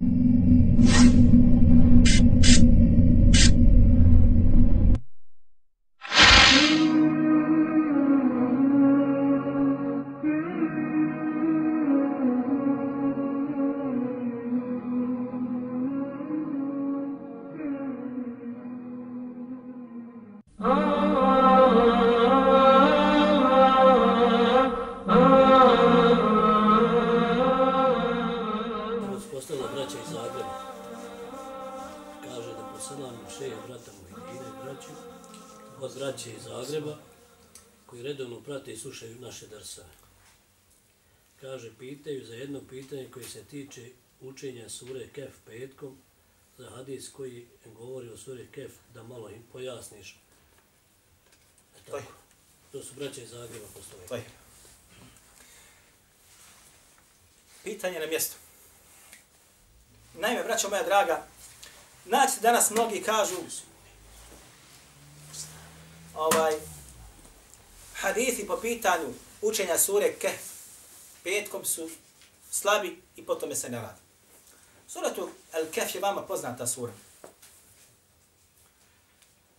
you. Poselam šeje brata Muhidine i braću od braće iz Zagreba koji redovno prate i slušaju naše drsave. Kaže, pitaju za jedno pitanje koje se tiče učenja sure Kef petkom, za hadis koji govori o suri Kef, da malo im pojasniš. E tako. To su braće iz Zagreba postavili. To je. Pitanje na mjestu. Naime, braćo moja draga, znači danas mnogi kažu ovaj hadithi po pitanju učenja sure Kehf petkom su slabi i po tome se ne radi. Suratu Al-Kehf je vama poznata sura.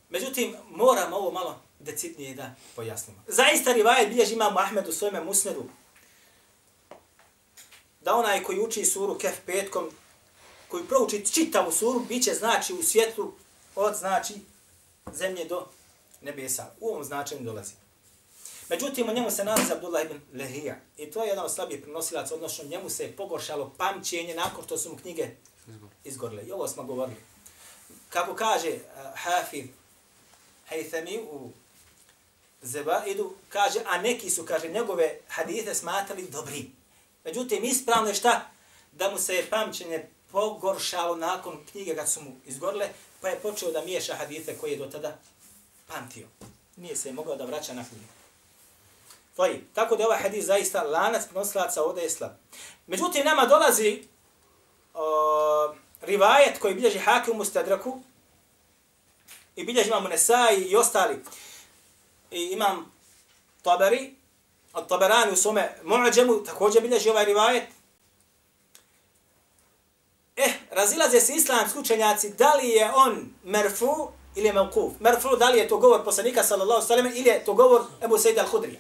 Međutim, moramo ovo malo decidnije da pojasnimo. Zaista rivajet bilježi imamo Ahmed u svojeme musnedu da onaj koji uči suru Kehf petkom koji prouči čitavu suru, bit će znači u svijetu od znači zemlje do nebesa. U ovom značenju dolazi. Međutim, u njemu se nalazi Abdullah ibn Lehija. I to je jedan od slabih prenosilaca, odnosno njemu se je pogoršalo pamćenje nakon što su mu knjige izgorile. I ovo smo govorili. Kako kaže uh, Hafid Haythami u Zebaidu, kaže, a neki su, kaže, njegove hadite smatrali dobri. Međutim, ispravno je šta? Da mu se je pamćenje pogoršalo nakon knjige kad su mu izgorile, pa je počeo da miješa hadite koje je do tada pamtio. Nije se mogao da vraća na knjigu. Tvoji. Tako da je ovaj hadis zaista lanac prenosilaca ovdje je slab. Međutim, nama dolazi o, rivajet koji bilježi Hakim u Stadraku i bilježi imam Nesai i ostali. I imam Tabari, od Tabarani u svome Mu'ađemu, također bilježi ovaj rivajet. Razilaze se islamski učenjaci da li je on merfu ili je mevkuf. Merfu, da li je to govor poslanika sallallahu sallam ili je to govor Ebu Sejid al-Hudrija.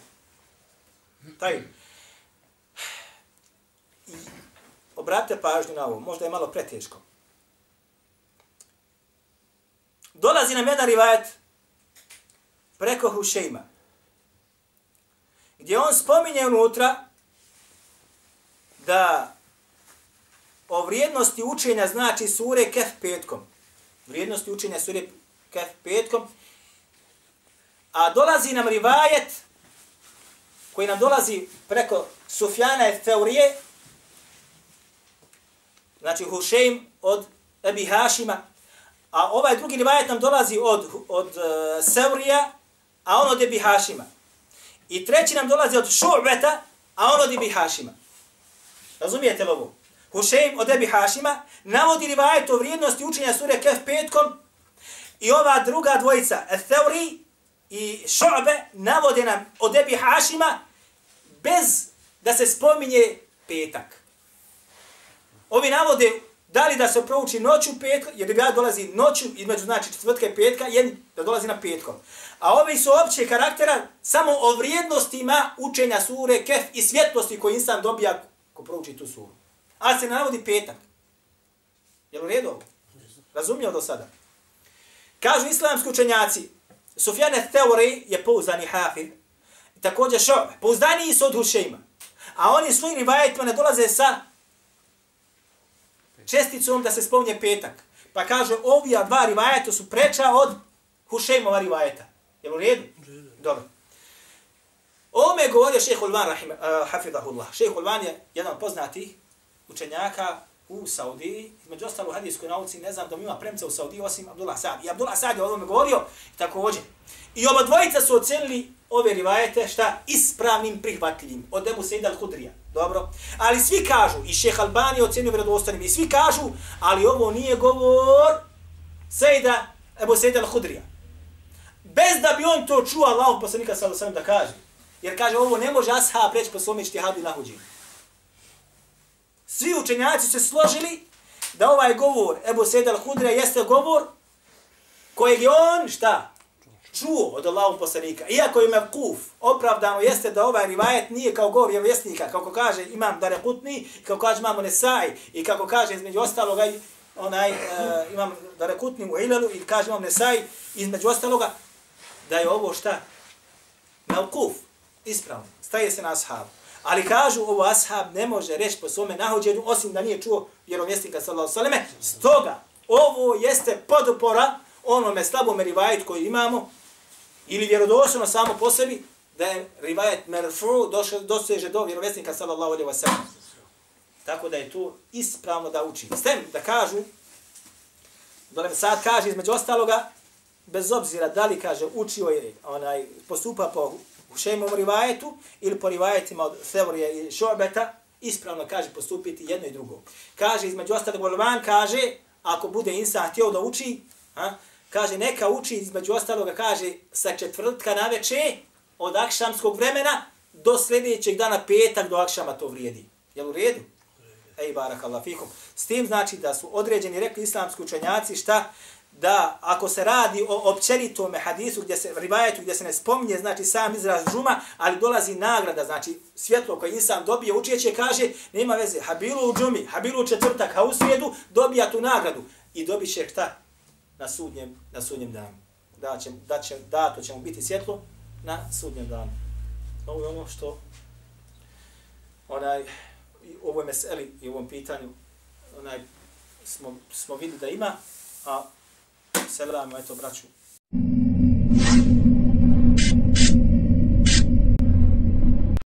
Taj. Obratite pažnju na ovo, možda je malo preteško. Dolazi nam jedan rivajet preko Hušejma, gdje on spominje unutra da o vrijednosti učenja znači sure Kef petkom. Vrijednosti učenja sure Kef petkom. A dolazi nam rivajet koji nam dolazi preko Sufjana i Feurije, znači Hušejm od Ebi Hašima, a ovaj drugi rivajet nam dolazi od, od uh, Seurija, a on od Ebi Hašima. I treći nam dolazi od Šu'beta, a on od Ebi Hašima. Razumijete li ovo? Hušejm od Ebi Hašima navodi rivajet o vrijednosti učenja sure Kef petkom i ova druga dvojica, Theuri i Šobe, navode nam od Ebi Hašima bez da se spominje petak. Ovi navode da li da se prouči noću petka, jer ja dolazi noću između znači četvrtka i petka, jedan da dolazi na petkom. A ovi su opće karaktera samo o vrijednostima učenja sure Kef i svjetlosti koji insan dobija ko prouči tu suru. A se navodi petak. Je li u redu ovo? Razumio do sada? Kažu islamski učenjaci, Sufjane Theori je pouzdani hafir, također šo, pouzdani su od Hušeima. A oni svojim rivajetima ne dolaze sa česticom da se spomnje petak. Pa kaže, ovi dva rivajeta su preča od Hušejmova rivajeta. Je u redu? Dobro. Ome govorio šeho Ulvan, rahim, uh, hafidahullah. Šeho Ulvan je jedan poznati učenjaka u Saudiji, između ostalo u hadijskoj nauci, ne znam da mi ima premca u Saudiji osim Abdullah Sa'd. I Abdullah Sa'd je o ovome govorio također. I oba dvojica su ocenili ove rivajete šta ispravnim prihvatljivim od Ebu Sejda al-Hudrija. Dobro. Ali svi kažu, i šeh Albani je ocenio vredostanim, i svi kažu, ali ovo nije govor Sejda, Ebu Sejda al-Hudrija. Bez da bi on to čuo Allah poslanika sallallahu da kaže. Jer kaže, ovo ne može ashab reći po svome ištihadu i nahuđenju. Svi učenjaci se složili da ovaj govor Ebu Sejid al-Hudre jeste govor kojeg je on, šta? Čuo od Allahog poslanika. Iako je mevkuf, opravdano jeste da ovaj rivajet nije kao govor vjesnika, kako kaže imam Darekutni, kako kaže imam Nesaj, i kako kaže između ostaloga onaj, uh, imam Darekutni u Ilalu, i kaže imam Nesaj, između ostaloga, da je ovo šta? Mevkuf, ispravno, staje se na ashabu. Ali kažu ovo ashab ne može reći po svome nahođenju, osim da nije čuo vjerovjesnika sallallahu sallam. Stoga, ovo jeste podopora onome slabom rivajet koji imamo, ili vjerodosljeno samo po sebi, da je rivajet merfu doseže do vjerovjesnika sallallahu alaihi wa sallam. Tako da je to ispravno da uči. S tem da kažu, da sad kaže između ostaloga, bez obzira da li kaže učio je onaj postupa po Hušejmom rivajetu ili po rivajetima od Sevorija i Šobeta, ispravno kaže postupiti jedno i drugo. Kaže, između ostalog, Volvan kaže, ako bude insan htio da uči, a, kaže, neka uči, između ostaloga, kaže, sa četvrtka na veče, od akšamskog vremena, do sljedećeg dana petak do akšama to vrijedi. Jel u redu? Ej, barakallahu fikum. S tim znači da su određeni, rekli islamski učenjaci, šta? Da ako se radi o općenitom hadisu gdje se rivajetu gdje se ne spominje znači sam izraz džuma, ali dolazi nagrada, znači svjetlo koje insan dobije, učeće kaže, nema veze, habilu u džumi, habilu u četvrtak, a u srijedu dobija tu nagradu i dobit će šta na sudnjem, na sudnjem danu. Da, će, da, će, da, to će mu biti svjetlo na sudnjem danu. Ovo je ono što onaj, u ovoj meseli i u ovom pitanju onaj, smo, smo vidjeli da ima, a selam, eto, braću,